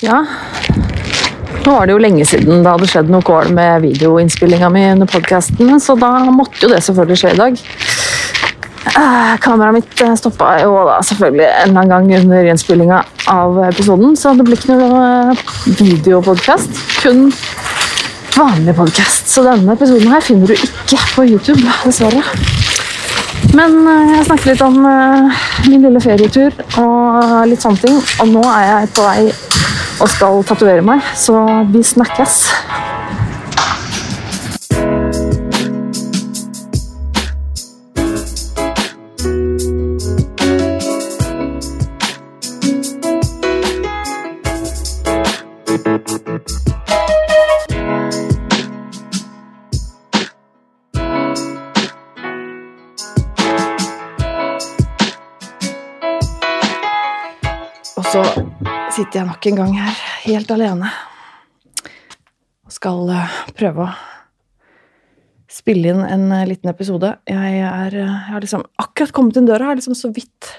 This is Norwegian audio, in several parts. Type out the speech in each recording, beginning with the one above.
Ja. Nå var det jo lenge siden det hadde skjedd noe kål med videoinnspillinga mi under podkasten, så da måtte jo det selvfølgelig skje i dag. Eh, Kameraet mitt stoppa jo da selvfølgelig en eller annen gang under innspillinga av episoden, så det blir ikke noe eh, videopodkast, kun vanlig podkast. Så denne episoden her finner du ikke på YouTube, dessverre. Men eh, jeg snakket litt om eh, min lille ferietur og litt sånne ting. Og nå er jeg på vei og skal tatovere meg, så vi snakkes. Sitter jeg nok en gang her, helt alene, og skal eh, prøve å spille inn en eh, liten episode. Jeg, er, eh, jeg har liksom akkurat kommet inn døra, har liksom så vidt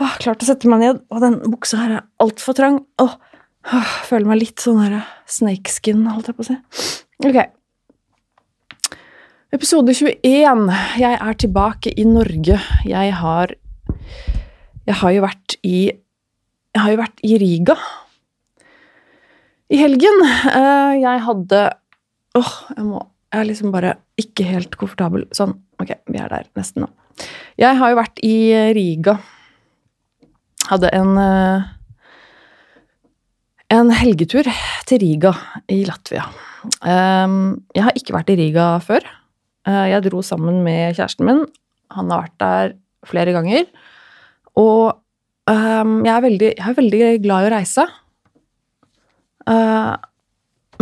åh, klart å sette meg ned, og den buksa her er altfor trang. Åh, åh, føler meg litt sånn her snakeskin, holdt jeg på å si. Ok. Episode 21. Jeg er tilbake i Norge. Jeg har Jeg har jo vært i jeg har jo vært i Riga i helgen. Eh, Jeg hadde Åh, jeg må Jeg er liksom bare ikke helt komfortabel. Sånn, ok, vi er der nesten nå. Jeg har jo vært i Riga. Hadde en eh, en helgetur til Riga i Latvia. Eh, Jeg har ikke vært i Riga før. Eh, Jeg dro sammen med kjæresten min. Han har vært der flere ganger. Og Um, jeg, er veldig, jeg er veldig glad i å reise. Uh,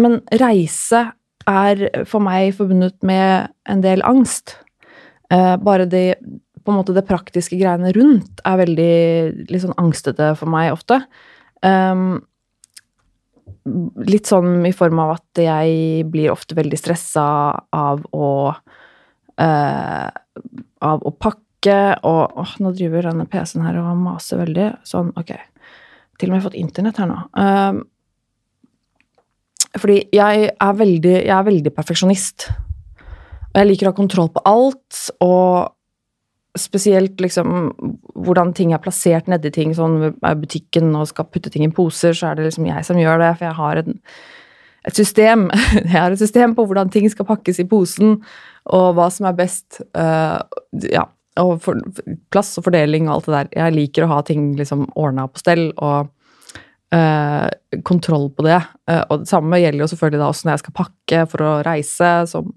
men reise er for meg forbundet med en del angst. Uh, bare det, måte det praktiske greiene rundt er veldig litt sånn angstete for meg ofte. Um, litt sånn i form av at jeg blir ofte veldig stressa av å uh, Av å pakke og åh, nå driver denne PC-en her og maser veldig. Sånn, ok. Til og med fått internett her nå. Um, fordi jeg er veldig, jeg er veldig perfeksjonist. Og jeg liker å ha kontroll på alt, og spesielt liksom hvordan ting er plassert nedi ting. Sånn ved butikken og skal putte ting i poser, så er det liksom jeg som gjør det, for jeg har en, et system. Jeg har et system på hvordan ting skal pakkes i posen, og hva som er best. Uh, ja, og for, plass og fordeling og alt det der. Jeg liker å ha ting liksom ordna på stell og eh, kontroll på det. Eh, og det samme gjelder jo selvfølgelig da også når jeg skal pakke for å reise, som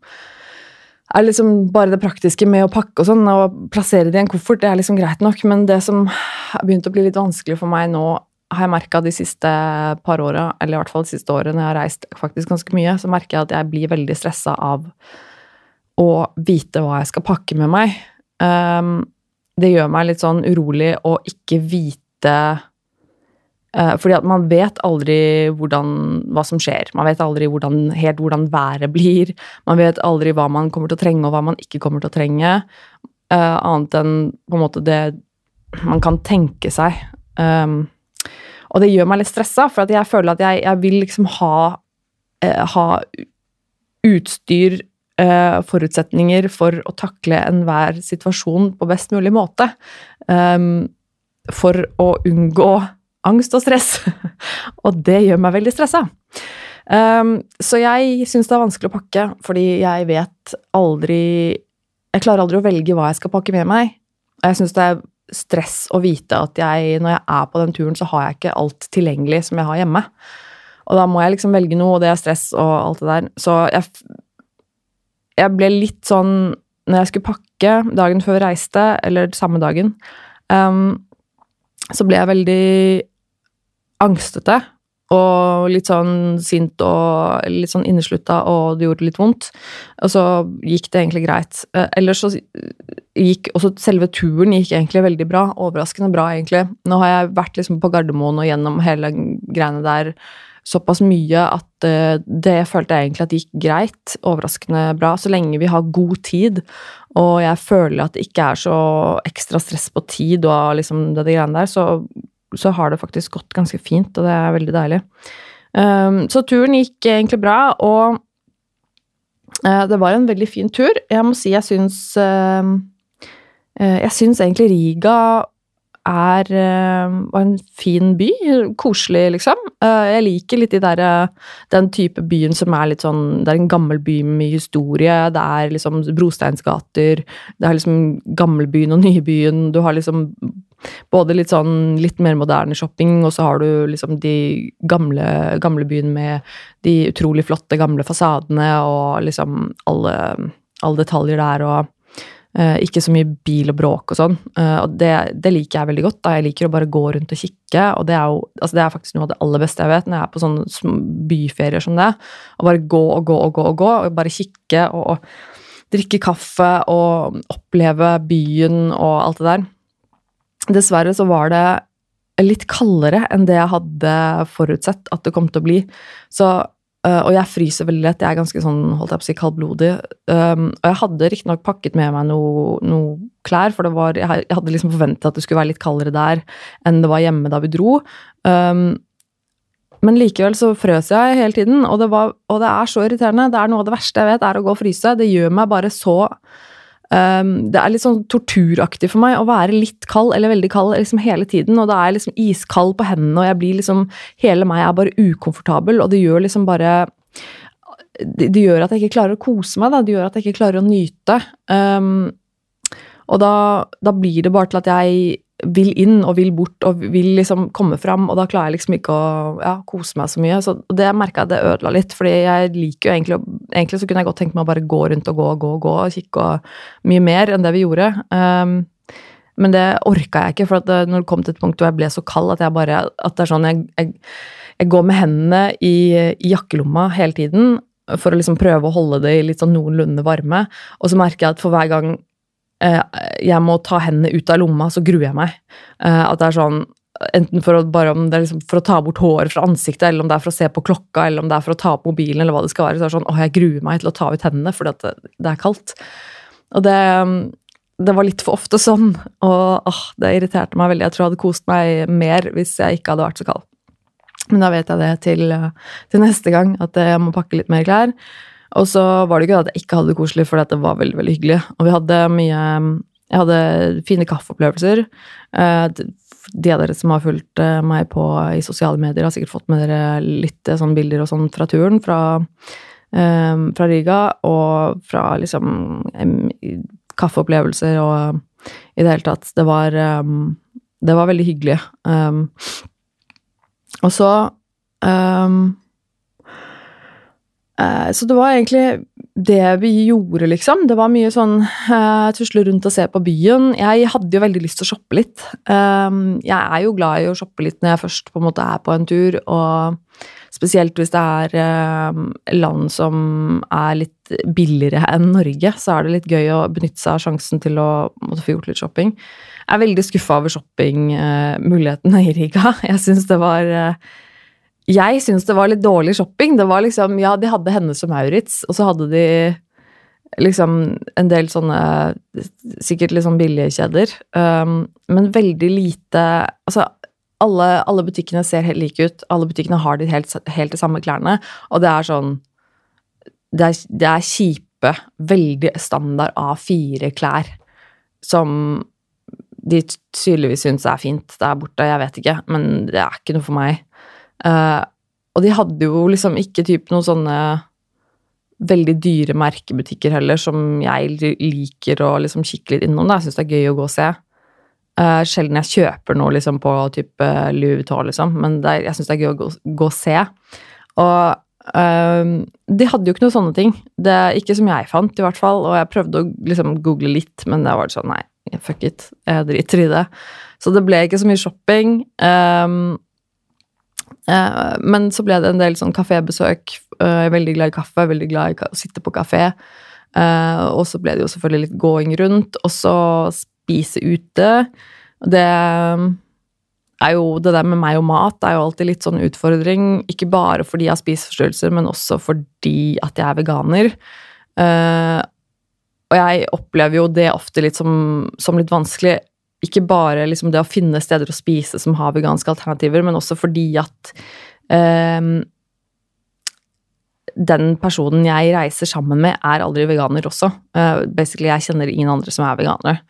er liksom bare det praktiske med å pakke og sånn, og plassere det i en koffert, det er liksom greit nok, men det som har begynt å bli litt vanskelig for meg nå, har jeg merka de siste par åra, eller i hvert fall de siste årene når jeg har reist faktisk ganske mye, så merker jeg at jeg blir veldig stressa av å vite hva jeg skal pakke med meg. Um, det gjør meg litt sånn urolig å ikke vite uh, Fordi at man vet aldri hvordan, hva som skjer. Man vet aldri hvordan, helt hvordan været blir. Man vet aldri hva man kommer til å trenge, og hva man ikke kommer til å trenge. Uh, annet enn på en måte det man kan tenke seg. Um, og det gjør meg litt stressa, for jeg føler at jeg, jeg vil liksom ha, uh, ha utstyr uh, forutsetninger for å takle enhver situasjon på best mulig måte. Um, for å unngå angst og stress. og det gjør meg veldig stressa. Um, så jeg syns det er vanskelig å pakke, fordi jeg vet aldri Jeg klarer aldri å velge hva jeg skal pakke med meg. Og jeg syns det er stress å vite at jeg, når jeg er på den turen, så har jeg ikke alt tilgjengelig som jeg har hjemme. Og da må jeg liksom velge noe, og det er stress og alt det der. Så jeg jeg ble litt sånn Når jeg skulle pakke dagen før jeg reiste, eller samme dagen, um, så ble jeg veldig angstete. Og litt sånn sint og litt sånn inneslutta, og det gjorde litt vondt. Og så gikk det egentlig greit. Uh, ellers så gikk også selve turen gikk egentlig veldig bra. Overraskende bra, egentlig. Nå har jeg vært liksom på Gardermoen og gjennom hele greiene der såpass mye at uh, det følte jeg egentlig at det gikk greit. Overraskende bra. Så lenge vi har god tid, og jeg føler at det ikke er så ekstra stress på tid og liksom det, det greiene der, så så har det faktisk gått ganske fint, og det er veldig deilig. Um, så turen gikk egentlig bra, og uh, det var en veldig fin tur. Jeg må si jeg syns uh, Jeg syns egentlig Riga er var en fin by. Koselig, liksom. Jeg liker litt de der, den type byen som er litt sånn Det er en gammel by med mye historie. Det er liksom brosteinsgater. Det er liksom gamlebyen og nybyen. Du har liksom både litt sånn litt mer moderne shopping, og så har du liksom de gamle, gamle byen med de utrolig flotte gamle fasadene og liksom alle, alle detaljer der og ikke så mye bil og bråk og sånn. Uh, og det, det, liker jeg veldig godt. da Jeg liker å bare gå rundt og kikke, og det er jo altså det er faktisk noe av det aller beste jeg vet når jeg er på sånne byferier som det. Å bare gå og gå og gå og gå, og bare kikke og, og drikke kaffe og oppleve byen og alt det der. Dessverre så var det litt kaldere enn det jeg hadde forutsett at det kom til å bli. Så, øh, og jeg fryser veldig lett. Jeg er ganske sånn, holdt jeg på å si, kaldblodig. Um, og jeg hadde riktignok pakket med meg noe, noe, klær, for var, jeg, hadde liksom forventet at det skulle være litt kaldere der enn det var hjemme da vi dro. Um, men likevel så frøs jeg hele tiden, og det, var, og det er så irriterende. Det er noe av det verste jeg vet, er å gå og fryse. Det gjør meg bare så Um, det er litt sånn torturaktig for meg å være litt kald eller veldig kald liksom hele tiden. Og da er jeg liksom iskald på hendene, og jeg blir liksom Hele meg er bare ukomfortabel, og det gjør liksom bare det, det, gjør at jeg ikke klarer å kose meg, da. Det gjør at jeg ikke klarer å nyte. Um, og da, da, blir det bare til at jeg vil inn og vil bort og vil liksom komme fram, og da klarer jeg liksom ikke å ja, kose meg så mye. Så det merka jeg det ødela litt, fordi jeg liker jo egentlig Egentlig så kunne jeg godt tenkt meg å bare gå rundt og gå og gå og gå og kikke og mye mer enn det vi gjorde. Um, men det orka jeg ikke, for det, når det kom til et punkt hvor jeg ble så kald at jeg bare At det er sånn jeg, jeg, jeg går med hendene i, i jakkelomma hele tiden for å liksom prøve å holde det i litt sånn noenlunde varme, og så merker jeg at for hver gang jeg må ta hendene ut av lomma, så gruer jeg meg. Eh, at det er sånn Enten for å, liksom for å ta bort håret fra ansiktet, eller om det er for å se på klokka, eller om det er for å ta opp mobilen, eller hva det skal være. Så er det sånn, åh, jeg gruer meg til å ta ut hendene fordi det, det er kaldt. Og det, det var litt for ofte sånn, og åh, det irriterte meg veldig. Jeg tror jeg hadde kost meg mer hvis jeg ikke hadde vært så kald. Men da vet jeg det til, til neste gang, at jeg må pakke litt mer klær. Og så var det ikke at jeg ikke hadde det koselig, for det var veldig veldig hyggelig. Og vi hadde mye Jeg hadde fine kaffeopplevelser. Eh, de av dere som har fulgt eh, meg på i sosiale medier, har sikkert fått med dere litt sånn bilder og sånn fra turen. Fra, fra Riga, og fra liksom kaffeopplevelser og i det hele tatt. Det var, det var veldig hyggelig. og så um, Eh, så det var egentlig det vi gjorde, liksom. Det var mye sånn uh, tusle rundt og se på byen. Jeg hadde jo veldig lyst til å shoppe litt. Um, jeg er jo glad i å shoppe litt når jeg først på en måte er på en tur, og spesielt hvis det er um, land som er litt billigere enn Norge, så er det litt gøy å benytte seg av sjansen til å måtte få gjort litt shopping. Jeg er veldig skuffa over shoppingmulighetene uh, i Riga. Jeg syns det var uh, jeg syns det var litt dårlig shopping. Det var liksom, Ja, de hadde Hennes som Maurits, og så hadde de liksom en del sånne Sikkert litt sånn billige kjeder. Um, men veldig lite Altså, alle, alle, butikkene ser helt like ut. Alle butikkene har de helt, helt de samme klærne. Og det er sånn Det er, det er kjipe, veldig standard A4-klær som de tydeligvis syns er fint der borte. Jeg vet ikke, men det er ikke noe for meg. Uh, og de hadde jo liksom ikke typ noen sånne veldig dyre merkebutikker heller, som jeg liker å liksom kikke litt innom. Da. Jeg syns det er gøy å gå og se. Uh, sjelden jeg kjøper noe liksom på type Louis Vuitton, liksom, men er, jeg syns det er gøy å gå, gå og se. Og uh, de hadde jo ikke noen sånne ting. Det, ikke som jeg fant, i hvert fall. Og jeg prøvde å liksom google litt, men det var sånn nei, fuck it, jeg driter i det. Så det ble ikke så mye shopping. Um, Eh, men så ble det en del sånn kafébesøk. Eh, jeg er veldig glad i kaffe, veldig glad i å sitte på kafé. Eh, og så ble det jo selvfølgelig litt gåing rundt, og så spise ute. Det er jo Det der med meg og mat er jo alltid litt sånn utfordring. Ikke bare fordi jeg har spiseforstyrrelser, men også fordi at jeg er veganer. og jeg opplever jo det ofte litt som, som litt vanskelig ikke bare liksom det å finne steder å spise som har veganske alternativer, men også fordi at um, den personen jeg reiser sammen med, er aldri veganer også. Uh, basically, Jeg kjenner ingen andre som er veganere.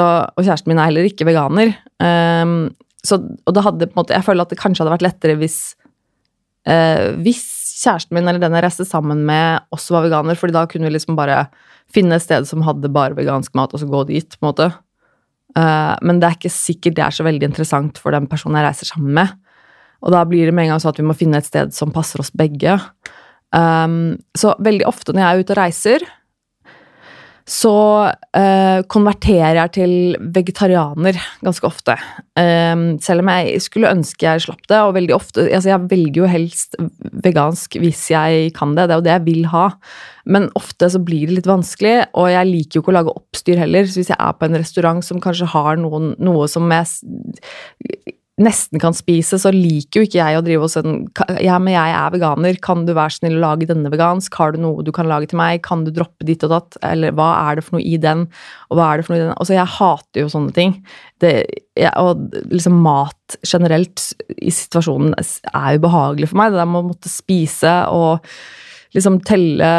Og kjæresten min er heller ikke veganer. Um, så, og det hadde på en måte, Jeg føler at det kanskje hadde vært lettere hvis, uh, hvis kjæresten min eller den jeg reiste sammen med, også var veganer, fordi da kunne vi liksom bare finne et sted som hadde bare vegansk mat, og så gå dit, på en måte. Uh, men det er ikke sikkert det er så veldig interessant for den personen jeg reiser sammen med. Og da blir det med en gang sånn at vi må finne et sted som passer oss begge. Um, så veldig ofte når jeg er ute og reiser, så uh, konverterer jeg til vegetarianer ganske ofte. Um, selv om jeg skulle ønske jeg slapp det, og veldig ofte altså Jeg velger jo helst vegansk hvis jeg kan det, det er jo det jeg vil ha. Men ofte så blir det litt vanskelig, og jeg liker jo ikke å lage oppstyr heller. Så hvis jeg er på en restaurant som kanskje har noen, noe som jeg nesten kan spise, så liker jo ikke jeg å drive og sånn Ja, men jeg er veganer, kan du være snill å lage denne vegansk? Har du noe du kan lage til meg? Kan du droppe ditt og datt? Eller hva er det for noe i den? Og hva er det for noe i den? Altså, jeg hater jo sånne ting. Det, jeg, og liksom mat generelt i situasjonen er ubehagelig for meg. Det der med å måtte spise og liksom telle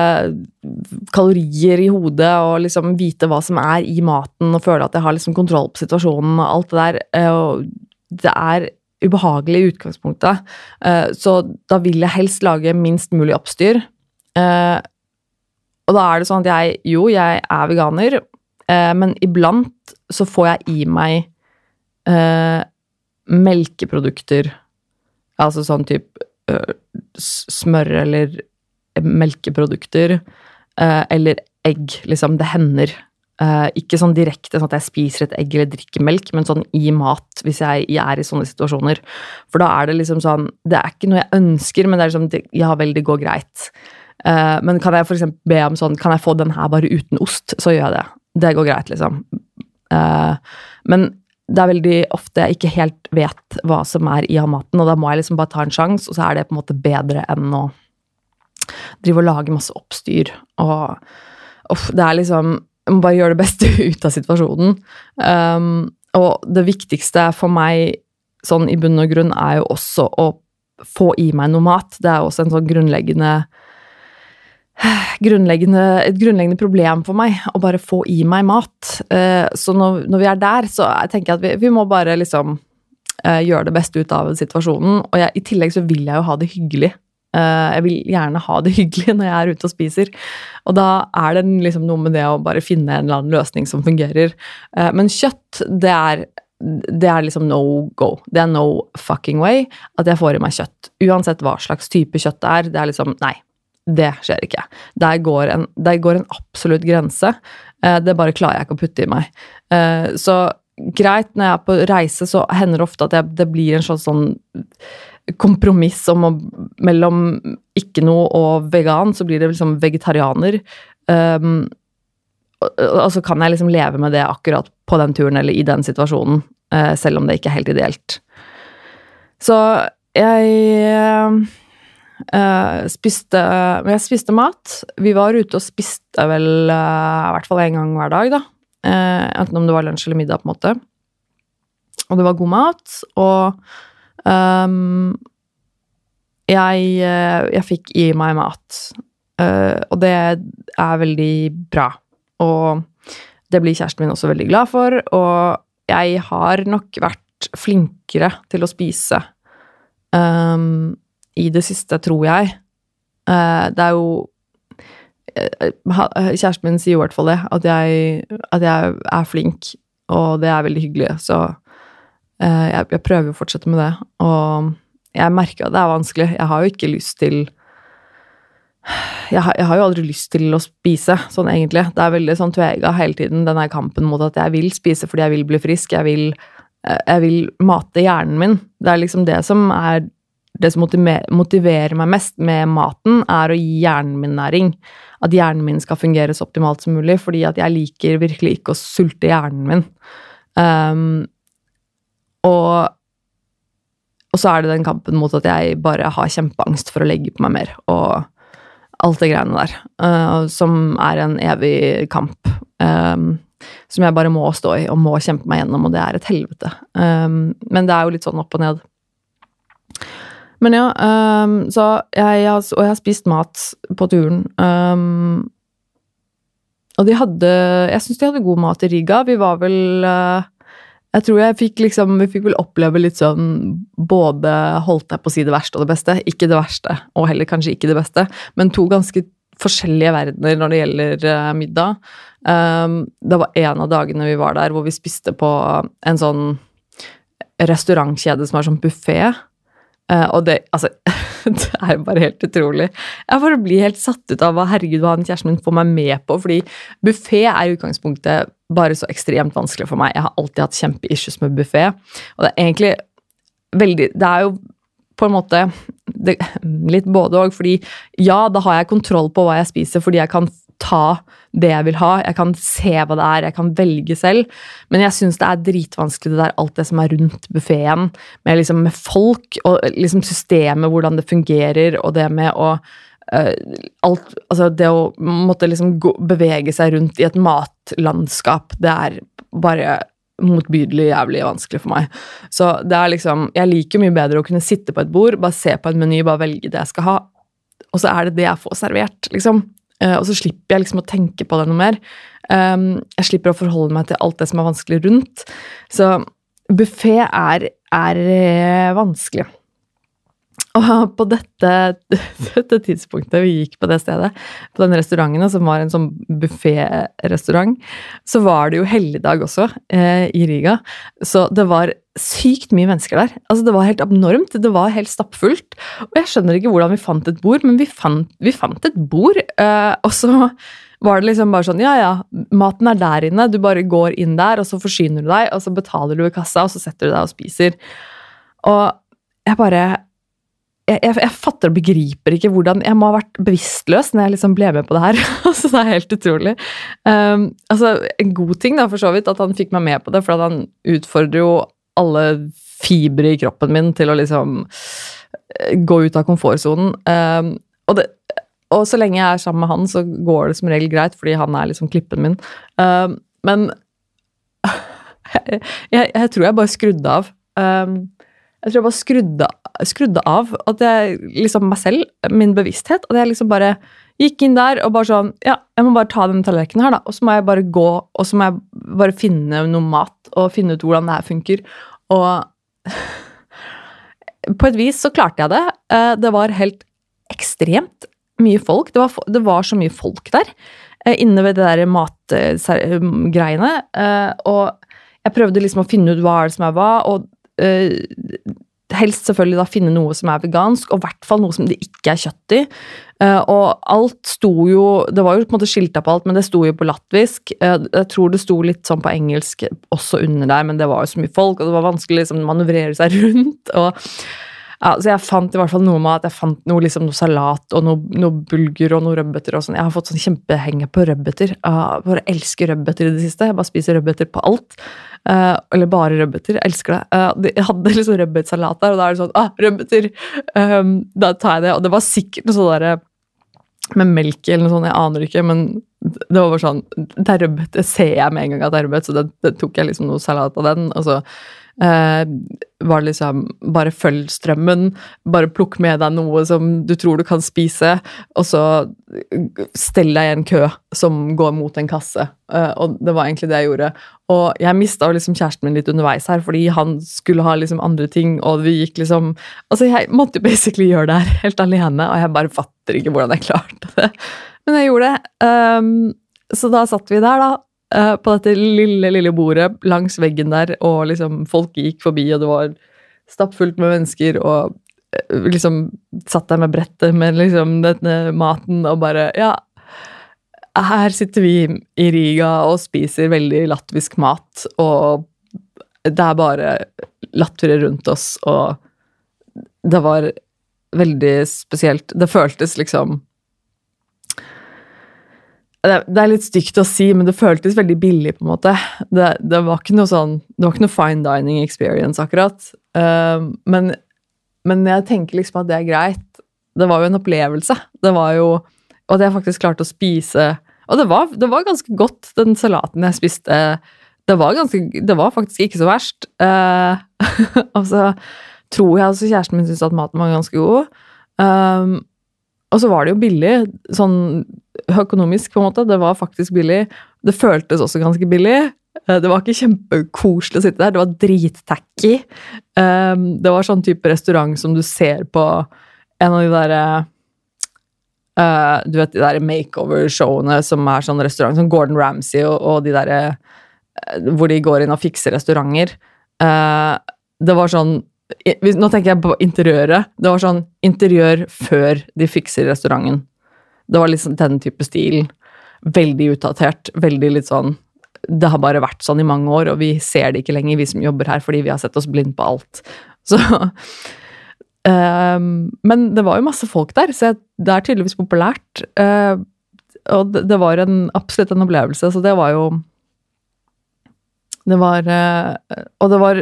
kalorier i hodet og liksom vite hva som er i maten og føle at jeg har liksom kontroll på situasjonen og alt det der. Eh, og det er ubehagelig i utgangspunktet. Eh, så da vil jeg helst lage minst mulig oppstyr. Eh, og da er det sånn at jeg Jo, jeg er veganer, eh, men iblant så får jeg i meg melkeprodukter. Altså sånn type smør eller melkeprodukter. Eller egg, liksom. Det hender. Uh, ikke sånn direkte sånn at jeg spiser et egg eller drikker melk, men sånn i mat hvis jeg, jeg, er i sånne situasjoner. For da er det liksom sånn Det er ikke noe jeg ønsker, men det er liksom Ja vel, det går greit. Uh, men kan jeg f.eks. be om sånn Kan jeg få den her bare uten ost? Så gjør jeg det. Det går greit, liksom. Uh, men det er veldig ofte jeg ikke helt vet hva som er i maten, og da må jeg liksom bare ta en sjanse, og så er det på en måte bedre enn å drive og lage masse oppstyr og Uff, det er liksom jeg må bare gjøre det beste ut av situasjonen. Um, og det viktigste for meg sånn i bunn og grunn er jo også å få i meg noe mat. Det er også en sånn grunnleggende, grunnleggende Et grunnleggende problem for meg å bare få i meg mat. Uh, så når, når, vi er der, så tenker jeg at vi, vi må bare liksom uh, gjøre det beste ut av situasjonen. Og jeg, i tillegg så vil jeg jo ha det hyggelig. Eh, jeg vil gjerne ha det hyggelig når jeg er ute og spiser. Og da er det liksom noe med det å bare finne en eller annen løsning som fungerer. Eh, men kjøtt, det er, det er liksom no go. Det er no fucking way at jeg får i meg kjøtt. Uansett hva slags type kjøtt det er. Det er liksom Nei. Det skjer ikke. Der går en, der går en absolutt grense. Eh, det bare klarer jeg ikke å putte i meg. Så greit, når jeg er på reise, så hender det ofte at jeg, det blir en sånn, sånn kompromiss om å, mellom ikke noe og vegan, så blir det liksom vegetarianer. Um, og, så kan jeg liksom leve med det akkurat på den turen eller i den situasjonen, uh, selv om det ikke er helt ideelt. Så jeg uh, spiste Jeg spiste mat. Vi var ute og spiste vel uh, i hvert fall én gang hver dag, da. enten om det var lunsj eller middag, på en måte. Og det var god mat. og Um, jeg, eh, jeg, fikk i meg mat, uh, og det er veldig bra. Og det blir kjæresten min også veldig glad for, og jeg har nok vært flinkere til å spise um, i det siste, tror jeg. Uh, det er jo Kjæresten min sier i hvert fall det, at jeg, at jeg er flink, og det er veldig hyggelig. Så jeg, jeg prøver å fortsette med det, og jeg merker at det er vanskelig. Jeg har jo ikke lyst til jeg har, jeg har, jo aldri lyst til å spise, sånn egentlig. Det er veldig sånn tvega hele tiden, denne kampen mot at jeg vil spise fordi jeg vil bli frisk. Jeg vil, eh, jeg vil mate hjernen min. Det er liksom det som er det som motiverer meg mest med maten, er å gi hjernen min næring. At hjernen min skal fungere så optimalt som mulig, fordi at jeg liker virkelig ikke å sulte hjernen min. Um, og, og så er det den kampen mot at jeg bare har kjempeangst for å legge på meg mer. Og alt det greiene der. Uh, som er en evig kamp. Um, som jeg bare må stå i og må kjempe meg gjennom, og det er et helvete. Um, men det er jo litt sånn opp og ned. Men ja, um, så jeg, jeg, Og jeg har spist mat på turen. Um, og de hadde Jeg syns de hadde god mat i Riga. Vi var vel uh, Jeg tror jeg fikk liksom Vi fikk vel oppleve litt sånn både Holdt jeg på å si det verste og det beste. Ikke det verste, og heller kanskje ikke det beste, men to ganske forskjellige verdener når det gjelder uh, middag. Um, det var en av dagene vi var der hvor vi spiste på en sånn restaurantkjede som er sånn buffé. Uh, og det Altså, det er bare helt utrolig. Jeg bare blir helt satt ut av hva herregud, hva kjæresten min får meg med på. Fordi buffé er i utgangspunktet bare så ekstremt vanskelig for meg. Jeg har alltid hatt kjempeissues med buffé. Og det er egentlig veldig Det er jo på en måte det, litt både òg, fordi ja, da har jeg kontroll på hva jeg spiser, fordi jeg kan ta det jeg vil ha. Jeg kan se hva det er, jeg kan velge selv. Men jeg syns det er dritvanskelig det der, alt det som er rundt buffeen. Med, liksom, med folk og liksom systemet, hvordan det fungerer, og det med å uh, alt, altså det å måtte liksom gå, bevege seg rundt i et matlandskap, det er bare motbydelig jævlig vanskelig for meg. Så det er liksom Jeg liker mye bedre å kunne sitte på et bord, bare se på en meny, bare velge det jeg skal ha, og så er det det jeg får servert, liksom. Uh, og så slipper jeg liksom å tenke på det noe mer. Um, jeg slipper å forholde meg til alt det som er vanskelig rundt. Så buffé er, er uh, vanskelig. Og på dette, dette, tidspunktet vi gikk på det stedet, på den restauranten, som var en sånn bufférestaurant, så var det jo helligdag også eh, i Riga. Så det var sykt mye mennesker der. Altså Det var helt abnormt. Det var helt stappfullt. Og jeg skjønner ikke hvordan vi fant et bord, men vi fant, vi fant et bord. Eh, og så var det liksom bare sånn Ja, ja, maten er der inne. Du bare går inn der, og så forsyner du deg, og så betaler du i kassa, og så setter du deg og spiser. Og jeg bare jeg, jeg, jeg, fatter og begriper ikke hvordan Jeg må ha vært bevisstløs når jeg liksom ble med på det her. så det er helt utrolig. Um, altså, En god ting da, for så vidt, at han fikk meg med på det, for han utfordrer jo alle fibre i kroppen min til å liksom eh, gå ut av komfortsonen. Um, og, og, så lenge jeg er sammen med han, så går det som regel greit, fordi han er liksom klippen min. Um, men jeg, jeg, tror jeg bare skrudde av. Um, jeg tror jeg bare skrudde, skrudde, av at jeg, liksom meg selv, min bevissthet. At jeg liksom bare gikk inn der og bare sånn Ja, jeg må bare ta den tallerkenen her, da. Og så må jeg bare gå, og så må jeg bare finne noe mat og finne ut hvordan det her funker. Og på et vis så klarte jeg det. Eh, det var helt ekstremt mye folk. Det var, det var så mye folk der eh, inne ved det der matgreiene. Eh, og jeg prøvde liksom å finne ut hva det som er hva. og helst selvfølgelig da finne noe som er vegansk, og i hvert fall noe som det ikke er kjøtt i. Uh, og alt sto jo Det var jo på en måte skilta på alt, men det sto jo på latvisk. Uh, jeg tror det sto litt sånn på engelsk også under der, men det var jo så mye folk, og det var vanskelig liksom manøvrere seg rundt. og ja, så jeg fant i hvert fall noe med at jeg fant noe, liksom, noe salat og noe, noe bulgur og noe rødbeter og sånn. Jeg har fått sånn kjempehenge på rødbeter. Jeg bare elsker rødbeter i det siste. Jeg bare spiser rødbeter på alt. Uh, eller bare rødbeter. Jeg elsker det. Uh, jeg hadde liksom rødbetsalat der, og da er det sånn ah, rødbeter! Um, da tar jeg det. Og det var sikkert noe sånn derre med melk eller noe sånt, jeg aner ikke, men det var bare sånn Det er rødbet, det ser jeg med en gang at det er rødbet, så det, det tok jeg liksom noe salat av den. og så var liksom Bare følg strømmen. Bare plukk med deg noe som du tror du kan spise, og så stell deg i en kø som går mot en kasse. Eh, og det var egentlig det jeg gjorde. Og jeg mista liksom kjæresten min litt underveis her, fordi han skulle ha liksom andre ting, og vi gikk liksom Altså, jeg måtte basically gjøre det her helt alene, og jeg bare fatter ikke hvordan jeg klarte det. Men jeg gjorde det. Um, så da satt vi der, da, uh, på dette lille, lille bordet langs veggen der, og liksom folk gikk forbi, og det var stappfullt med mennesker, og uh, liksom satt der med brettet med liksom denne maten og bare Ja, her sitter vi i Riga og spiser veldig latvisk mat, og det er bare lattere rundt oss, og det var veldig spesielt. Det føltes liksom det, er litt stygt å si, men det føltes veldig billig, på en måte. Det, det var ikke noe sånn Det var ikke noe fine dining experience, akkurat. Uh, men, men, jeg tenker liksom at det er greit. Det var jo en opplevelse. Det var jo Og at jeg faktisk klarte å spise Og det var, det var ganske godt, den salaten jeg spiste. Det var, ganske, det var faktisk ikke så verst. Uh, og så tror jeg altså kjæresten min syntes at maten var ganske god. Um, og så var det jo billig, sånn økonomisk, på en måte. Det var faktisk billig. Det føltes også ganske billig. Eh, det var ikke kjempekoselig å sitte der, det var drittacky. Um, det var sånn type restaurant som du ser på en av de derre uh, Du vet de der makeover-showene som er sånn restaurant, som Gordon Ramsay og, og de derre Hvor de går inn og fikser restauranter. Det var sånn Nå tenker jeg på interiøret. Det var sånn interiør før de fikser restauranten. Det var liksom den type stil. Veldig utdatert. Veldig litt sånn det har bare vært sånn i mange år, og vi ser det ikke lenger, vi som jobber her, fordi vi har sett oss blind på alt. Så um, Men det var jo masse folk der, så det er tydeligvis populært. Uh, og det, det, var en, absolutt en opplevelse, så det var jo Det var uh, Og det var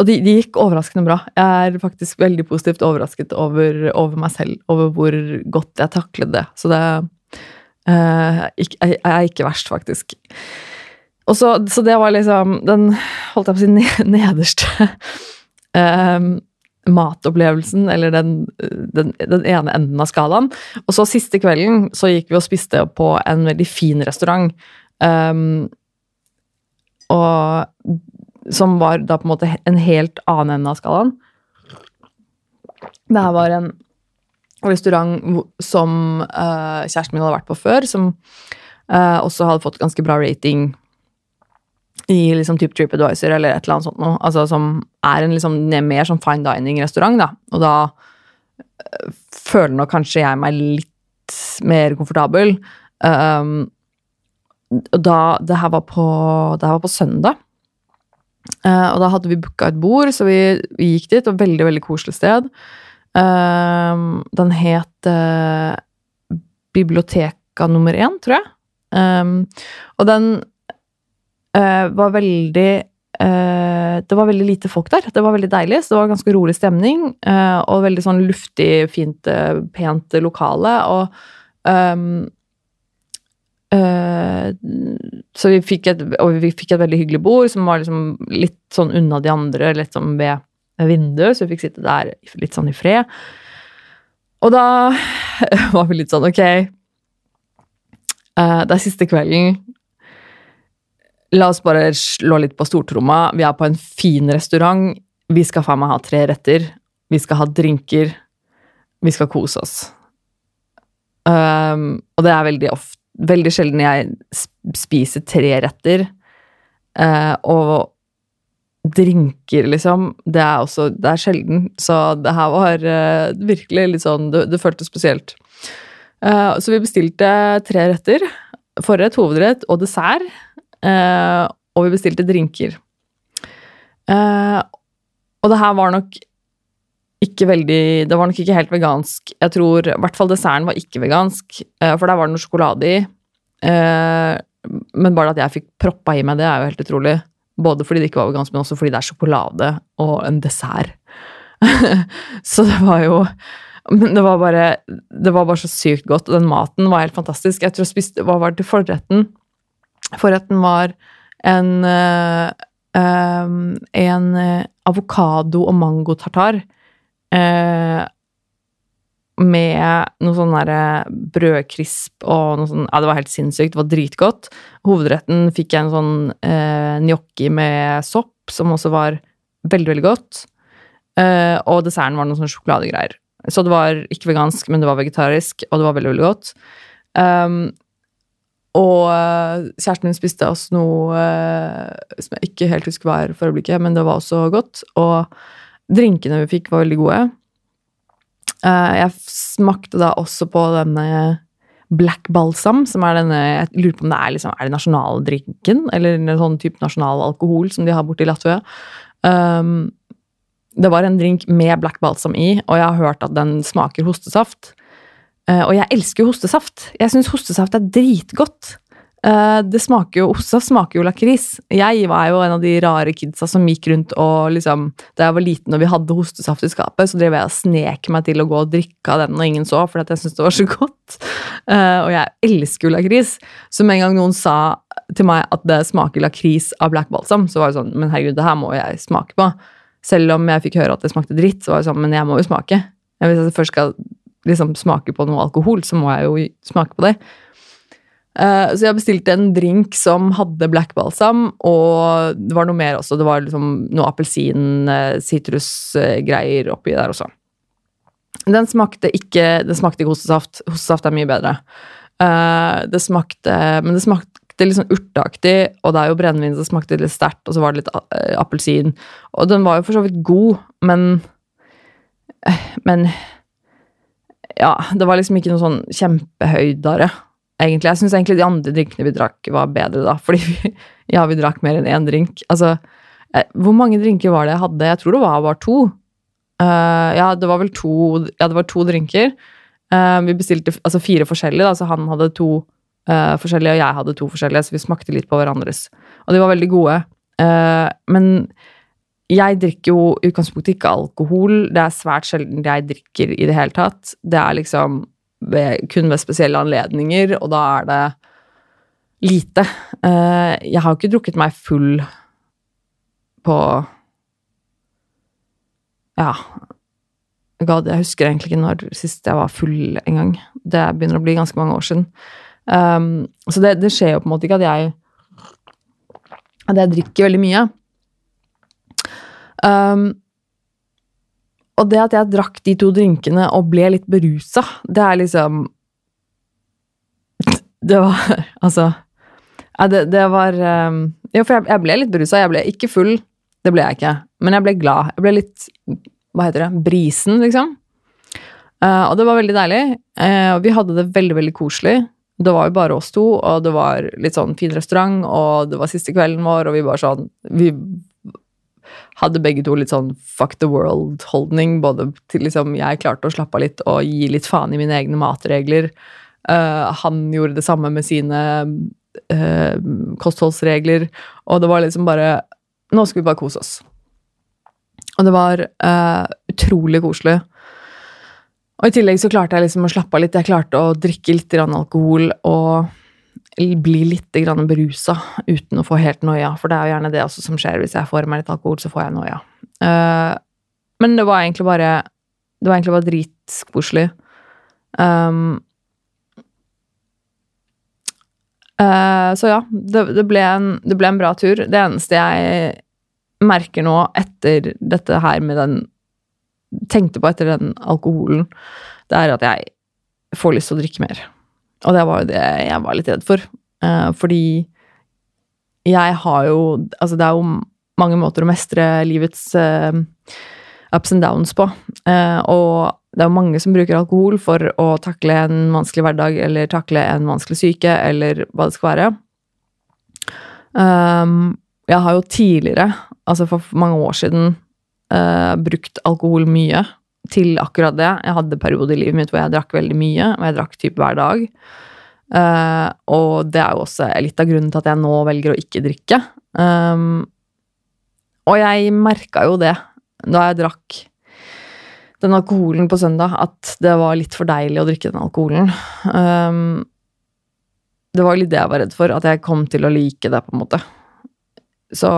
og de, de, gikk overraskende bra. Jeg er faktisk veldig positivt overrasket over, over meg selv, over hvor godt jeg taklet det. Så det, Uh, jeg, jeg er ikke verst, faktisk. Og så, så, det var liksom den holdt jeg på å si nederste uh, matopplevelsen, eller den, den, den, ene enden av skalaen. Og så siste kvelden så gikk vi og spiste på en veldig fin restaurant. Um, og som var da på en måte en helt annen ende av skalaen. Det her var en restaurant som uh, kjæresten min hadde vært på før, som uh, også hadde fått ganske bra rating i liksom type TripAdvisor eller et eller annet sånt noe. Altså som er en liksom mer sånn fine dining-restaurant, da. Og da uh, føler nok kanskje jeg meg litt mer komfortabel. Um, da Det her var på, det her var på søndag. Uh, og da hadde vi booka et bord, så vi, vi gikk dit. Og veldig, veldig koselig sted. Uh, den het uh, Biblioteka nummer én, tror jeg. Um, og den uh, var veldig Det var veldig lite folk der. Det var veldig deilig, så det var ganske rolig stemning. og veldig sånn luftig, fint, pent lokale. Og um, så vi fikk, et, og vi fikk et veldig hyggelig bord som var liksom litt sånn unna de andre, litt sånn ved vinduet, så vi fikk sitte der litt sånn i fred. Og da var vi litt sånn Ok, uh, det er siste kvelden. La oss bare slå litt på stortromma. Vi er på en fin restaurant. Vi skal faen meg ha tre retter. Vi skal ha drinker. Vi skal kose oss. Um, og det er veldig ofte Veldig sjelden jeg spiser tre retter. Uh, og drinker, liksom, det er også Det er sjelden. Så det her var eh, virkelig litt sånn Det, det føltes spesielt. Eh, så vi bestilte tre retter. Forrett, hovedrett og dessert. Uh, og vi bestilte drinker. og det her var nok ikke veldig Det var nok ikke helt vegansk. Jeg tror I hvert fall desserten var ikke vegansk, for der var det noe sjokolade i. men bare at jeg fikk proppa i meg det, er jo helt utrolig. Både fordi det ikke var vegansk, men også fordi det er sjokolade og en dessert. så det var jo Men det var bare det var bare så sykt godt, og den maten var helt fantastisk. Jeg tror jeg spiste Hva var det til forretten? Forretten var en um, en avokado- og mangotartar. Uh, med noe sånn derre brødkrisp og noe sånn Ja, det var helt sinnssykt. Det var dritgodt. Hovedretten fikk jeg en sånn eh, gnocchi med sopp, som også var veldig, veldig godt. Eh, og desserten var noen sånne sjokoladegreier. Så det var ikke vegansk, men det var vegetarisk, og det var veldig, veldig godt. Um, og eh, kjæresten min spiste også noe uh, som jeg ikke helt husker hva er for øyeblikket, men det var også godt. Og drinkene vi fikk, var veldig gode. Uh, jeg smakte da også på denne black balsam, som er denne Jeg lurer på om det er liksom, er det nasjonaldrinken, eller en sånn type nasjonal alkohol som de har borte i Latvia. Um, det var en drink med black balsam i, og jeg har hørt at den smaker hostesaft. Uh, og jeg elsker hostesaft. Jeg syns hostesaft er dritgodt. Eh, det smaker jo, Ossa smaker jo lakris. Jeg var jo en av de rare kidsa som gikk rundt og liksom Da jeg var liten og vi hadde hostesaft i skapet, så drev jeg og snek meg til å gå og drikke av den når ingen så, fordi jeg syntes det var så godt. Eh, og jeg elsker jo lakris. Så med en gang noen sa til meg at det smaker lakris av black balsam, så var det sånn Men herregud, det her må jeg smake på. Selv om jeg fikk høre at det smakte dritt, så var det sånn Men jeg må jo smake. Hvis jeg først skal liksom smake på noe alkohol, så må jeg jo smake på det. Uh, så jeg bestilte en drink som hadde black balsam, og det var noe mer også. Det var liksom noe appelsin, uh, sitrusgreier uh, oppi der også. Den smakte ikke Den smakte ikke hostesaft. Hostesaft er mye bedre. Uh, det smakte Men det smakte litt sånn urteaktig, og det er jo brennevin som smakte litt sterkt, og så var det litt appelsin. Og den var jo for så vidt god, men Men Ja, det var liksom ikke noe sånn kjempehøydere egentlig. Jeg syns egentlig de andre drinkene vi drakk, var bedre da. Fordi vi, ja, vi drakk mer enn én drink. Altså, jeg, hvor mange drinker var det jeg hadde? Jeg tror det var bare to. Uh, ja, det var vel to Ja, det var to drinker. Uh, vi bestilte altså fire forskjellige, da, så han hadde to uh, forskjellige, og jeg hadde to forskjellige, så vi smakte litt på hverandres. Og de var veldig gode. men jeg drikker jo i utgangspunktet ikke alkohol. Det er svært sjelden jeg drikker i det hele tatt. Det er liksom kun ved spesielle anledninger, og da er det lite. Uh, jeg har jo ikke drukket meg full på Ja. God, jeg husker egentlig ikke når sist jeg var full en gang. Det begynner å bli ganske mange år siden. Um, så det, det, skjer jo på en måte ikke at jeg at jeg drikker veldig mye. Um, og det at jeg drakk de to drinkene og ble litt berusa, det er liksom Det var Altså det, det, var um, Jo, for jeg, jeg, ble litt berusa. Jeg ble ikke full, det ble jeg ikke. Men jeg ble glad. Jeg ble litt Hva heter det? Brisen, liksom. Uh, og det var veldig deilig. Uh, vi hadde det veldig, veldig koselig. Det var jo bare oss to, og det var litt sånn fin restaurant, og det var siste kvelden vår, og vi bare sånn Vi hadde begge to litt sånn fuck the world-holdning. Både til liksom jeg klarte å slappe av litt og gi litt faen i mine egne matregler. Uh, han gjorde det samme med sine uh, kostholdsregler. Og det var liksom bare Nå skal vi bare kose oss. Og det var uh, utrolig koselig. Og i tillegg så klarte jeg liksom å slappe av litt. Jeg klarte å drikke litt alkohol og bli litt berusa uten å få helt noia. For det er jo gjerne det som skjer. Hvis jeg får meg litt alkohol, så får jeg noia. Uh, men det var egentlig bare Det var egentlig bare dritkoselig. Um, uh, så ja, det, det, ble en, det ble en bra tur. Det eneste jeg merker nå etter dette her med den Tenkte på etter den alkoholen, det er at jeg får lyst til å drikke mer. Og det var jo det jeg var litt redd for. Uh, fordi jeg har jo Altså, det er jo mange måter å mestre livets uh, ups and downs på. Uh, og det er jo mange som bruker alkohol for å takle en vanskelig hverdag eller takle en vanskelig syke, eller hva det skal være. Um, jeg har jo tidligere, altså for mange år siden, brukt alkohol mye til akkurat det. Jeg hadde perioder i livet mitt hvor jeg drakk veldig mye, og jeg drakk typ hver dag. Uh, og det er jo også litt av grunnen til at jeg nå velger å ikke drikke. Um, og jeg merka jo det da jeg drakk den alkoholen på søndag, at det var litt for deilig å drikke den alkoholen. Um, det var litt det jeg var redd for, at jeg kom til å like det, på en måte. Så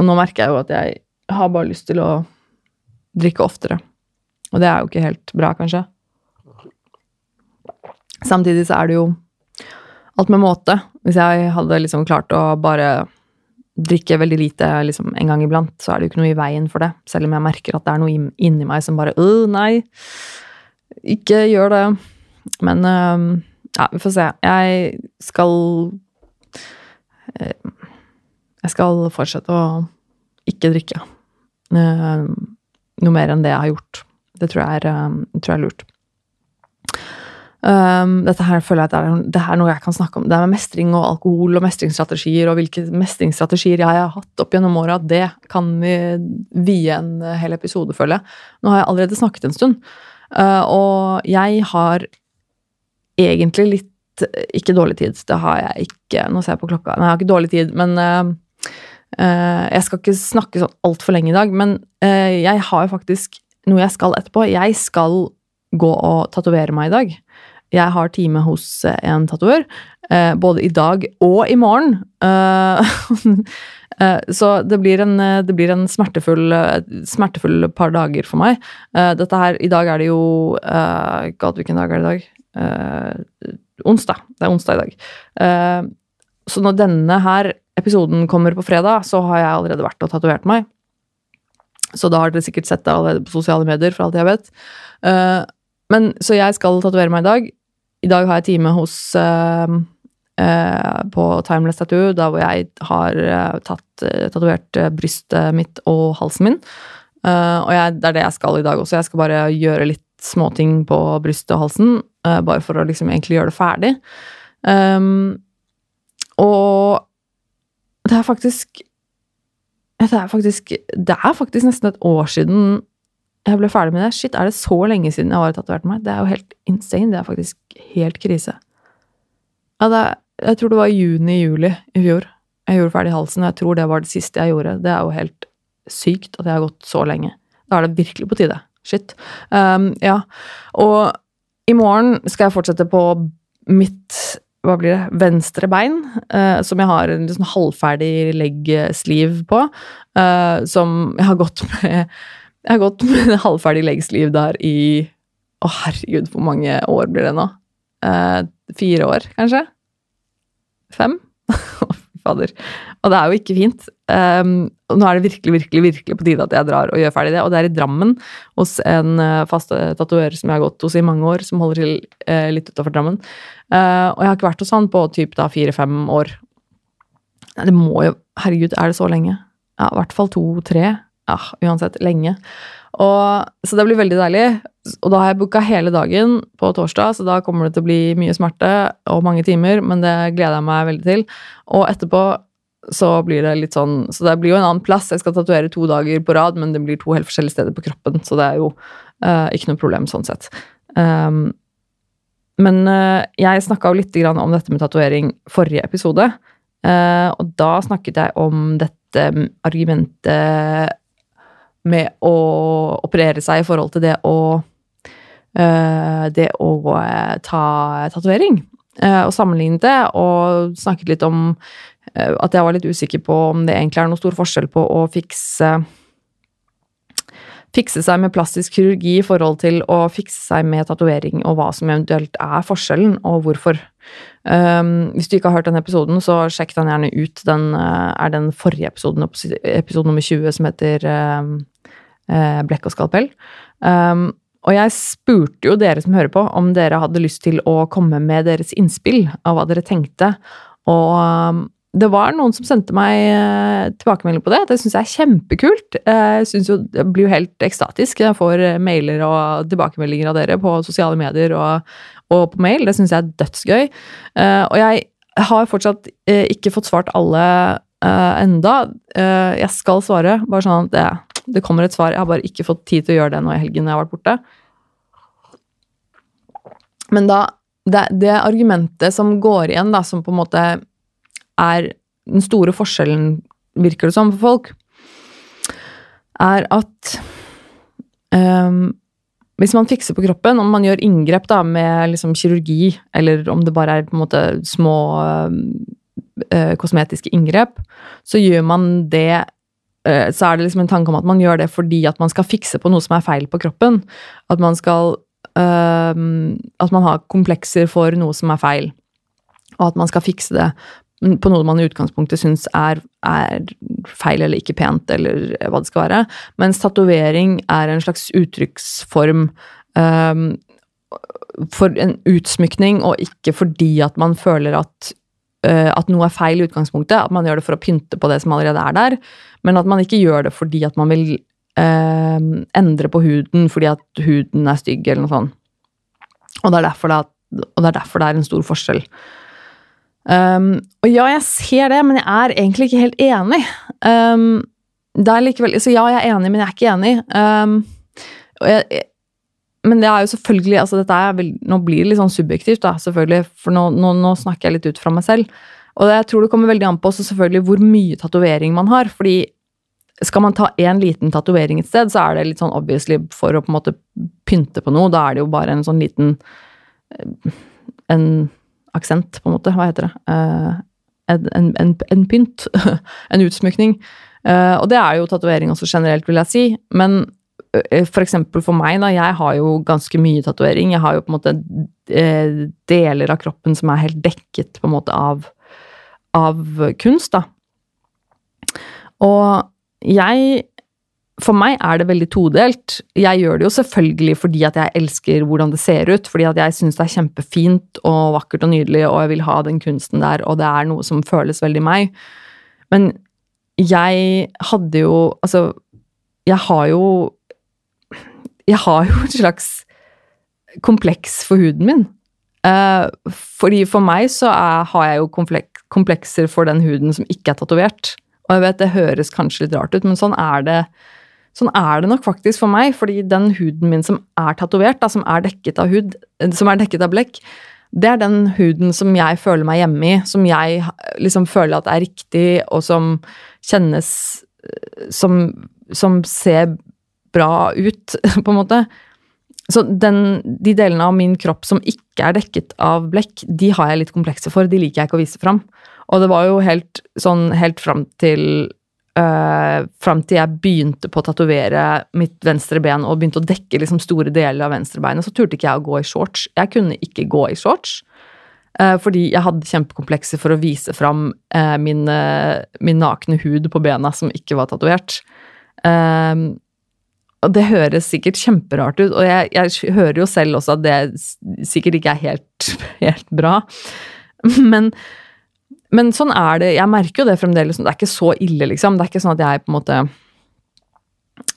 Og nå merker jeg jo at jeg har bare lyst til å drikke oftere. Og det er jo ikke helt bra, kanskje. Samtidig så er det jo alt med måte. Hvis jeg hadde liksom klart å bare drikke veldig lite liksom en gang iblant, så er det jo ikke noe i veien for det. Selv om jeg merker at det er noe inni meg som bare øh, nei, ikke gjør det. Men ja, vi får se. Jeg skal Jeg skal fortsette å ikke drikke. Uh, noe mer enn det jeg har gjort. Det tror jeg er, um, tror jeg er lurt. Um, dette her føler jeg at det er, det er, noe jeg kan snakke om. Det er med mestring og alkohol og mestringsstrategier og hvilke mestringsstrategier jeg har hatt opp gjennom åra. Det kan vi vie en hel episode, føler jeg. Nå har jeg allerede snakket en stund. Uh, og jeg har egentlig litt ikke dårlig tid. Det har jeg ikke. Nå ser jeg på klokka. Nei, jeg har ikke dårlig tid, men uh, Jeg skal ikke snakke sånn altfor lenge i dag, men uh, jeg har jo faktisk noe jeg skal etterpå. Jeg skal gå og tatovere meg i dag. Jeg har time hos en tatover, både i dag og i morgen. Så det blir en, det blir en smertefull, smertefull, par dager for meg. Dette her, I dag er det jo God, hvilken dag er det i dag? Onsdag. Det er onsdag i dag. Uh, så når denne her episoden kommer på fredag, så har jeg allerede vært og tatovert meg. Så da har dere sikkert sett det allerede på sosiale medier, for alt jeg vet. Uh, men, så jeg skal tatovere meg i dag. I dag har jeg time hos på Timeless Tattoo, da hvor jeg har tatt tatovert brystet mitt og halsen min. og jeg, det er det jeg skal i dag også. Jeg skal bare gjøre litt småting på brystet og halsen, uh, bare for å liksom egentlig gjøre det ferdig. Um, og det er faktisk det er faktisk Det er faktisk nesten et år siden jeg ble ferdig med det. Shit, er det så lenge siden jeg har tatovert meg? Det er jo helt insane. Det er faktisk helt krise. Ja, er, jeg tror det var juni-juli i fjor. Jeg gjorde ferdig halsen, og jeg tror det var det siste jeg gjorde. Det er jo helt sykt at jeg har gått så lenge. Da er det virkelig på tide. Shit. Um, ja. Og i morgen skal jeg fortsette på mitt hva blir det, venstre bein, uh, som jeg har en liksom halvferdig leggsliv på. Uh, som jeg har gått med Jeg har gått med en halvferdig leggsliv der i Å, oh, herregud, hvor mange år blir det nå? Uh, fire år, kanskje? Fem? fader. Og det er jo ikke fint. Um, nå er det virkelig, virkelig, virkelig på tide at jeg drar og gjør ferdig det. Og det er i Drammen, hos en uh, fast tatoverer som jeg har gått hos i mange år, som holder til uh, litt utafor Drammen. Uh, og jeg har ikke vært hos han på typ da fire-fem år. Det må jo Herregud, er det så lenge? Ja, i hvert fall to-tre. Ja, uansett. Lenge. Og, så det blir veldig deilig. Og da har jeg booka hele dagen på torsdag, så da kommer det til å bli mye smerte og mange timer, men det gleder jeg meg veldig til. Og etterpå så blir det litt sånn Så det blir jo en annen plass. Jeg skal tatovere to dager på rad, men det blir to helt forskjellige steder på kroppen, så det er jo uh, ikke noe problem sånn sett. Um, men uh, jeg snakka jo litt om dette med tatovering forrige episode, uh, og da snakket jeg om dette argumentet med å operere seg i forhold til det å Det å ta tatovering. Og sammenlignet det, og snakket litt om at jeg var litt usikker på om det egentlig er noe stor forskjell på å fikse fikse seg med plastisk kirurgi i forhold til å fikse seg med tatovering, og hva som eventuelt er forskjellen, og hvorfor. Um, hvis du ikke har hørt den episoden, så sjekk den gjerne ut. Den uh, er den forrige episoden, episode nummer 20, som heter um, uh, Blekk og skalpell. Um, og jeg spurte jo dere som hører på, om dere hadde lyst til å komme med deres innspill av hva dere tenkte. Og det var noen som sendte meg eh, tilbakemelding på det. Det syns jeg er kjempekult. Eh, jeg jo, jeg blir jo helt ekstatisk. når Jeg får eh, mailer og tilbakemeldinger av dere på sosiale medier og, og på mail. Det syns jeg er dødsgøy. Og jeg har fortsatt ikke fått svart alle enda. Jeg skal svare, bare sånn at det, det kommer et svar. Jeg har bare ikke fått tid til å gjøre det nå i helgen jeg har vært borte. Men da det, det argumentet som går igjen, da, som på en måte er den store forskjellen, virker det som, for folk, er at um, hvis man fikser på kroppen, om man gjør inngrep da, med liksom kirurgi, eller om det bare er på en måte små uh, kosmetiske inngrep, så gjør man det uh, Så er det liksom en tanke om at man gjør det fordi at man skal fikse på noe som er feil på kroppen. At man skal uh, At man har komplekser for noe som er feil, og at man skal fikse det på noe man i utgangspunktet syns er, er, feil eller ikke pent, eller hva det skal være. Mens tatovering er en slags uttrykksform um, for en utsmykning, og ikke fordi at man føler at, uh, at noe er feil i utgangspunktet. At man gjør det for å pynte på det som allerede er der, men at man ikke gjør det fordi at man vil uh, endre på huden fordi at huden er stygg, eller noe sånt. Og det er derfor det er, det er, derfor det er en stor forskjell. Um, og ja, jeg ser det, men jeg er egentlig ikke helt enig. Um, det er likevel Så ja, jeg er enig, men jeg er ikke enig. Um, og jeg, men det er jo selvfølgelig altså dette er vel, Nå blir det litt sånn subjektivt, da, selvfølgelig, for nå, nå, nå, snakker jeg litt ut fra meg selv. Og jeg tror det kommer veldig an på også selvfølgelig hvor mye tatovering man har. fordi skal man ta én liten tatovering et sted, så er det litt sånn obviously for å på en måte pynte på noe. Da er det jo bare en sånn liten eh, En aksent, på en måte. Hva heter det? Uh, en, en, en, pynt. en utsmykning. Uh, og det er jo tatovering også generelt, vil jeg si. Men Eh, for eksempel for meg, da, jeg har jo ganske mye tatovering. Jeg har jo på en måte eh, deler av kroppen som er helt dekket på en måte av, av kunst, da. Og jeg For meg er det veldig todelt. Jeg gjør det jo selvfølgelig fordi at jeg elsker hvordan det ser ut, fordi at jeg syns det er kjempefint og vakkert og nydelig, og jeg vil ha den kunsten der, og det er noe som føles veldig meg. Men jeg hadde jo Altså, jeg har jo jeg har jo et slags kompleks for huden min. Uh, fordi for meg så er, har jeg jo komplekser for den huden som ikke er tatovert. Og jeg vet det høres kanskje litt rart ut, men sånn er det. Sånn er det nok faktisk for meg, fordi den huden min som er tatovert, som er dekket av hud, som er dekket av blekk, det er den huden som jeg føler meg hjemme i, som jeg liksom føler at er riktig, og som kjennes Som, som ser bra ut, på en måte. Så den, de delene av min kropp som ikke er dekket av blekk, de har jeg litt komplekse for. De liker jeg ikke å vise fram. Og det var jo helt sånn helt fram til øh, Fram til jeg begynte på å tatovere mitt venstre ben og begynte å dekke liksom store deler av venstrebeinet, så turte ikke jeg å gå i shorts. Jeg kunne ikke gå i shorts. Øh, fordi jeg hadde kjempekomplekser for å vise fram øh, min, min, nakne hud på bena som ikke var tatovert. Uh, og det høres sikkert kjemperart ut, og jeg, jeg, hører jo selv også at det sikkert ikke er helt, helt bra. Men, men, sånn er det. Jeg merker jo det fremdeles. Det er ikke så ille, liksom. Det er ikke sånn at jeg på en måte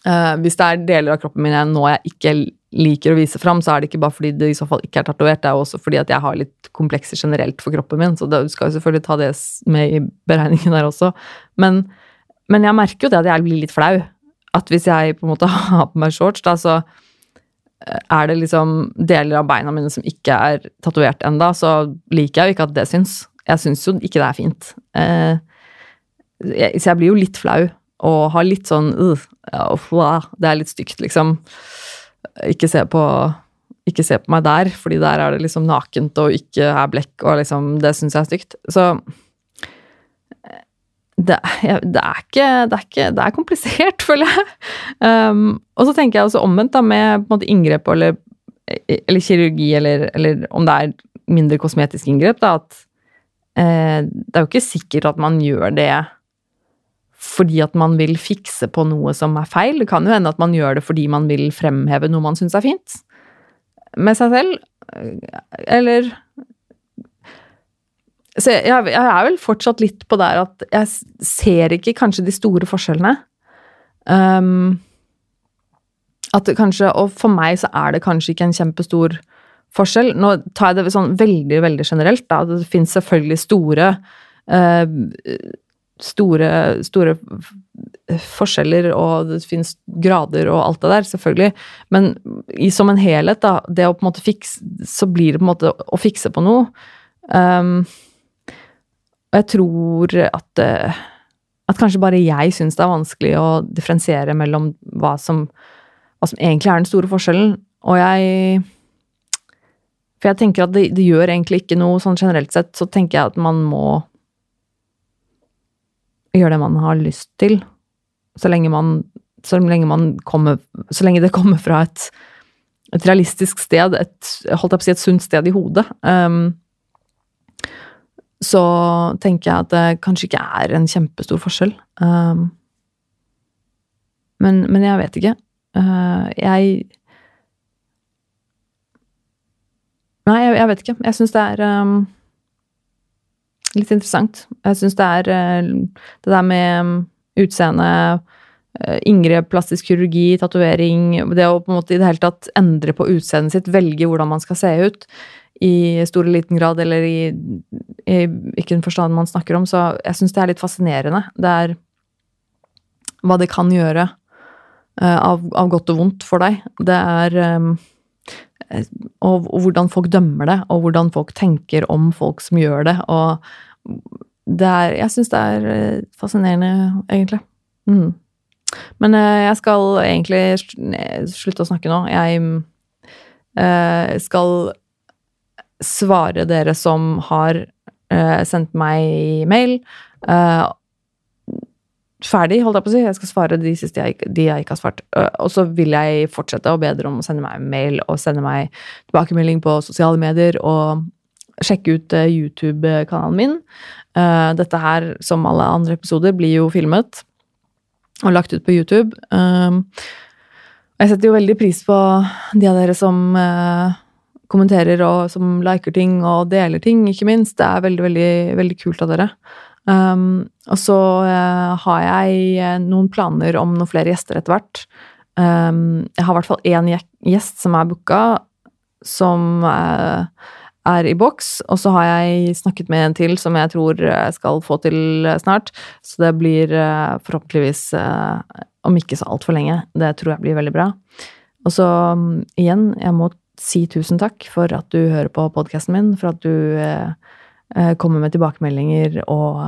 uh, Hvis det er deler av kroppen min jeg nå jeg ikke liker å vise fram, så er det ikke bare fordi det i så fall ikke er tatovert, det er også fordi at jeg har litt komplekser generelt for kroppen min, så du skal jo selvfølgelig ta det med i beregningen der også. Men, men jeg merker jo det at jeg blir litt flau at hvis jeg på en måte har på meg shorts, da, så eh, er det liksom deler av beina mine som ikke er tatovert enda, så liker jeg jo ikke at det syns. Jeg syns jo ikke det er fint. Eh, jeg, så jeg blir jo litt flau og har litt sånn uh, Det er litt stygt, liksom. Ikke se på ikke se på meg der, fordi der er det liksom nakent og ikke er blekk, og liksom Det syns jeg er stygt. Så det, det, er ikke, det, er ikke, det er komplisert, føler jeg. Um, og så tenker jeg også omvendt, da, med på en måte inngrep eller, eller kirurgi, eller, eller, om det er mindre kosmetisk inngrep, da, at eh, det er jo ikke sikkert at man gjør det fordi at man vil fikse på noe som er feil. Det kan jo hende at man gjør det fordi man vil fremheve noe man syns er fint med seg selv. Eller så jeg, jeg, er vel fortsatt litt på der at jeg ser ikke kanskje de store forskjellene. Um, at kanskje, Og for meg så er det kanskje ikke en kjempestor forskjell. Nå tar jeg det sånn veldig, veldig generelt. da, Det fins selvfølgelig store eh, store, store forskjeller, og det fins grader og alt det der, selvfølgelig. Men i, som en helhet, da, det å på en måte fikse Så blir det på en måte å fikse på noe. Um, og jeg tror at, eh, at kanskje bare jeg syns det er vanskelig å differensiere mellom hva som, hva som egentlig er den store forskjellen. Og jeg For jeg tenker at det, det, gjør egentlig ikke noe sånn generelt sett, så tenker jeg at man må gjøre det man har lyst til. Så lenge man, så lenge man kommer Så lenge det kommer fra et, et realistisk sted, et, holdt jeg på å si, et sunt sted i hodet. Um, så tenker jeg at det kanskje ikke er en kjempestor forskjell. Um, men, men, jeg vet ikke. Uh, jeg Nei, jeg, jeg, vet ikke. Jeg syns det er um, litt interessant. Jeg syns det er uh, det der med um, utseende, uh, inngrep, plastisk kirurgi, tatovering Det å på en måte i det hele tatt endre på utseendet sitt, velge hvordan man skal se ut i stor eller liten grad, eller i, hvilken forstand man snakker om. Så jeg syns det er litt fascinerende. Det er hva det kan gjøre uh, av, av, godt og vondt for deg. Det er um, og, og hvordan folk dømmer det, og hvordan folk tenker om folk som gjør det. Og det er Jeg syns det er eh, fascinerende, egentlig. Mm. Men eh, jeg skal egentlig slutte å snakke nå. Jeg eh, skal svare dere som har sendt meg mail. Ferdig, holdt jeg på å si. Jeg skal svare de siste jeg, de jeg ikke har svart. og så vil jeg fortsette å be dere om å sende meg mail og sende meg tilbakemelding på sosiale medier og sjekke ut YouTube-kanalen min. dette her, som alle andre episoder, blir jo filmet og lagt ut på YouTube. Jeg setter jo veldig pris på de av dere som kommenterer og som liker ting og deler ting, ikke minst. Det er veldig, veldig, veldig kult av dere. Um, og så uh, har jeg uh, noen planer om noen flere gjester etter hvert. Um, jeg har i hvert fall én gjest som er booka, som uh, er i boks. Og så har jeg snakket med en til som jeg tror jeg skal få til snart. Så det blir uh, forhåpentligvis eh, om ikke så altfor lenge. Det tror jeg blir veldig bra. Og så um, igjen, jeg må si tusen takk for at du hører på podkasten min, for at du eh, kommer med tilbakemeldinger, og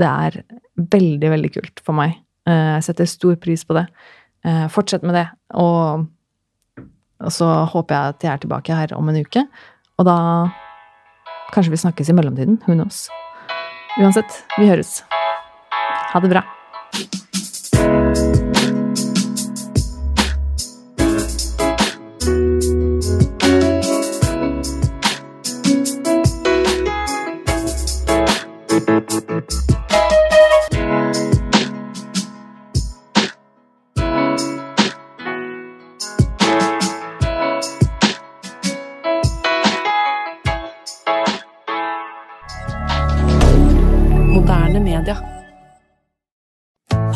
det er veldig, veldig kult for meg. Jeg setter stor pris på det. Fortsett med det. Og, og så håper jeg at jeg er tilbake her om en uke. Og da Kanskje vi snakkes i mellomtiden. Who knows? Uansett, vi høres. Ha det bra.